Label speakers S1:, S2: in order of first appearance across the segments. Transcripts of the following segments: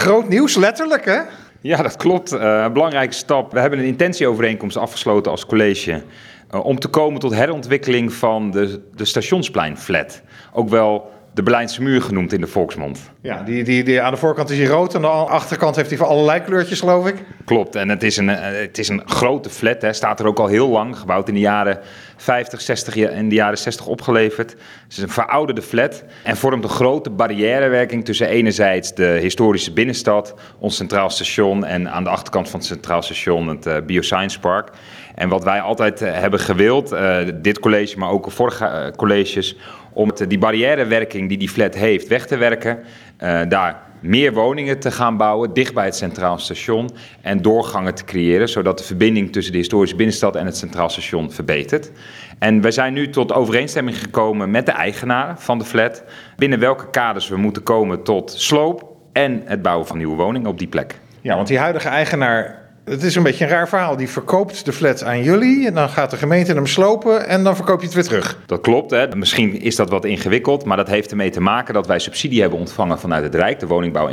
S1: groot nieuws, letterlijk hè?
S2: Ja, dat klopt. Uh, een belangrijke stap. We hebben een intentieovereenkomst afgesloten als college uh, om te komen tot herontwikkeling van de, de stationspleinflat. Ook wel de Berlijnse muur genoemd in de volksmond.
S1: Ja, die, die, die, aan de voorkant is hij rood en aan de achterkant heeft hij van allerlei kleurtjes, geloof ik.
S2: Klopt, en het is een, eh, het is een grote flat, hè. staat er ook al heel lang, gebouwd in de jaren 50, 60 en de jaren 60 opgeleverd. Het is een verouderde flat en vormt een grote barrièrewerking tussen enerzijds de historische binnenstad, ons centraal station en aan de achterkant van het centraal station het uh, Bioscience Park. En wat wij altijd uh, hebben gewild, dit college, maar ook vorige colleges, om die barrièrewerking die die flat heeft weg te werken. Uh, daar meer woningen te gaan bouwen, dicht bij het Centraal Station. En doorgangen te creëren, zodat de verbinding tussen de historische binnenstad en het Centraal Station verbetert. En wij zijn nu tot overeenstemming gekomen met de eigenaar van de flat. Binnen welke kaders we moeten komen tot sloop en het bouwen van nieuwe woningen op die plek.
S1: Ja, want die huidige eigenaar het is een beetje een raar verhaal. Die verkoopt de flat aan jullie. En dan gaat de gemeente hem slopen. En dan verkoop je het weer terug.
S2: Dat klopt. Hè. Misschien is dat wat ingewikkeld. Maar dat heeft ermee te maken dat wij subsidie hebben ontvangen vanuit het Rijk. De woningbouw.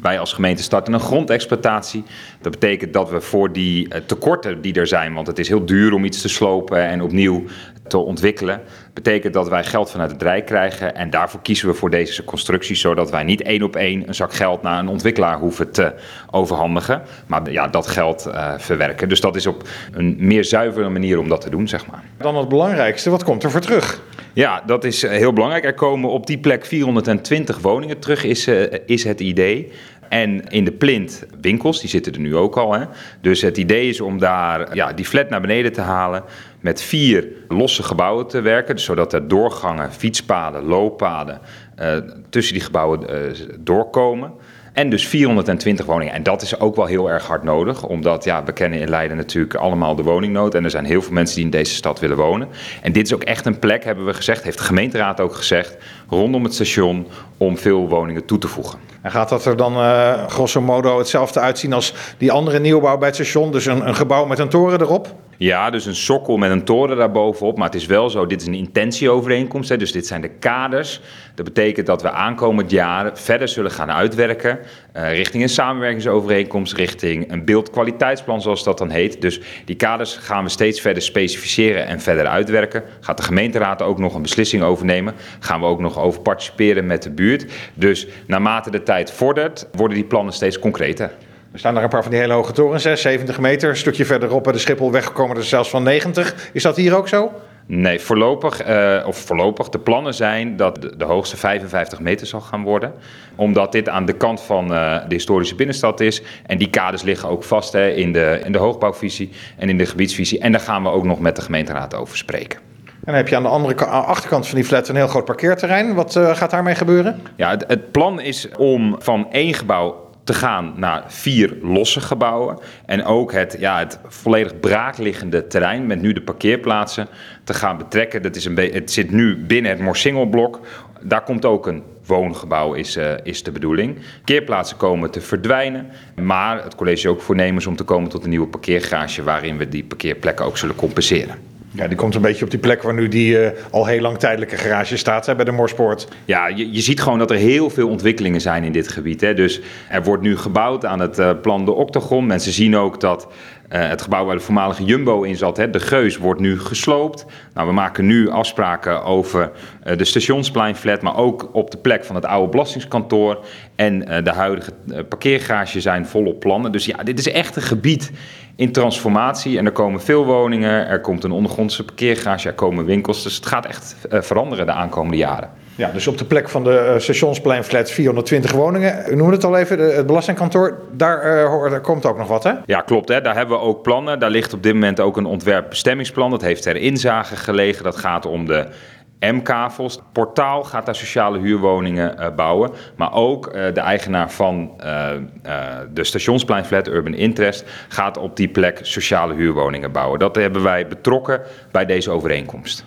S2: Wij als gemeente starten een grondexploitatie. Dat betekent dat we voor die eh, tekorten die er zijn. Want het is heel duur om iets te slopen en opnieuw te ontwikkelen. Betekent dat wij geld vanuit het Rijk krijgen. En daarvoor kiezen we voor deze constructie. Zodat wij niet één op één een zak geld naar een ontwikkelaar hoeven te overhandigen. Maar ja, dat geld uh, verwerken. Dus dat is op een meer zuivere manier om dat te doen, zeg maar.
S1: Dan het belangrijkste, wat komt er voor terug?
S2: Ja, dat is heel belangrijk. Er komen op die plek 420 woningen terug, is, uh, is het idee. En in de plint winkels, die zitten er nu ook al. Hè? Dus het idee is om daar ja, die flat naar beneden te halen. Met vier losse gebouwen te werken. Zodat er doorgangen, fietspaden, looppaden uh, tussen die gebouwen doorkomen. En dus 420 woningen. En dat is ook wel heel erg hard nodig. Omdat ja, we kennen in Leiden natuurlijk allemaal de woningnood. En er zijn heel veel mensen die in deze stad willen wonen. En dit is ook echt een plek, hebben we gezegd, heeft de gemeenteraad ook gezegd, rondom het station om veel woningen toe te voegen.
S1: En gaat dat er dan uh, grosso modo hetzelfde uitzien als die andere nieuwbouw bij het station? Dus een, een gebouw met een toren erop?
S2: Ja, dus een sokkel met een toren daarbovenop. Maar het is wel zo, dit is een intentieovereenkomst. Hè, dus dit zijn de kaders. Dat betekent dat we aankomend jaar verder zullen gaan uitwerken. Uh, richting een samenwerkingsovereenkomst, richting een beeldkwaliteitsplan zoals dat dan heet. Dus die kaders gaan we steeds verder specificeren en verder uitwerken. Gaat de gemeenteraad ook nog een beslissing overnemen. Gaan we ook nog over participeren met de buurt. Dus naarmate de tijd vordert, worden die plannen steeds concreter.
S1: Er staan er een paar van die hele hoge torens, 70 meter. Een stukje verderop bij de Schiphol weggekomen er zelfs van 90. Is dat hier ook zo?
S2: Nee, voorlopig, uh, of voorlopig, de plannen zijn dat de, de, hoogste 55 meter zal gaan worden. Omdat dit aan de kant van uh, de historische binnenstad is. En die kaders liggen ook vast hè, in, de, in de hoogbouwvisie en in de gebiedsvisie. En daar gaan we ook nog met de gemeenteraad over spreken.
S1: En dan heb je aan de andere achterkant van die flat een heel groot parkeerterrein. Wat uh, gaat daarmee gebeuren?
S2: Ja, het, het plan is om van één gebouw te gaan naar vier losse gebouwen. En ook het, ja, het volledig braakliggende terrein met nu de parkeerplaatsen te gaan betrekken. Dat is een het zit nu binnen het Morsingelblok. Daar komt ook een woongebouw, is, uh, is de bedoeling. Parkeerplaatsen komen te verdwijnen. Maar het college ook voornemens om te komen tot een nieuwe parkeergarage... waarin we die parkeerplekken ook zullen compenseren.
S1: Ja, die komt een beetje op die plek waar nu die uh, al heel lang tijdelijke garage staat hè, bij de Morspoort.
S2: Ja, je, je ziet gewoon dat er heel veel ontwikkelingen zijn in dit gebied. Hè. Dus er wordt nu gebouwd aan het uh, plan de Octagon. Mensen zien ook dat uh, het gebouw waar de voormalige Jumbo in zat, hè, de Geus, wordt nu gesloopt. Nou, we maken nu afspraken over de stationspleinflat, maar ook op de plek van het oude belastingskantoor. En de huidige parkeergarage zijn volop plannen. Dus ja, dit is echt een gebied in transformatie. En er komen veel woningen, er komt een ondergrondse parkeergarage, er komen winkels. Dus het gaat echt veranderen de aankomende jaren.
S1: Ja, dus op de plek van de uh, stationsplein 420 woningen. U noemde het al even, het belastingkantoor. Daar, uh, daar komt ook nog wat, hè?
S2: Ja, klopt. Hè? Daar hebben we ook plannen. Daar ligt op dit moment ook een ontwerpbestemmingsplan. Dat heeft ter inzage gelegen. Dat gaat om de M-kavels. Portaal gaat daar sociale huurwoningen uh, bouwen. Maar ook de eigenaar van uh, de stationspleinflat Urban Interest gaat op die plek sociale huurwoningen bouwen. Dat hebben wij betrokken bij deze overeenkomst.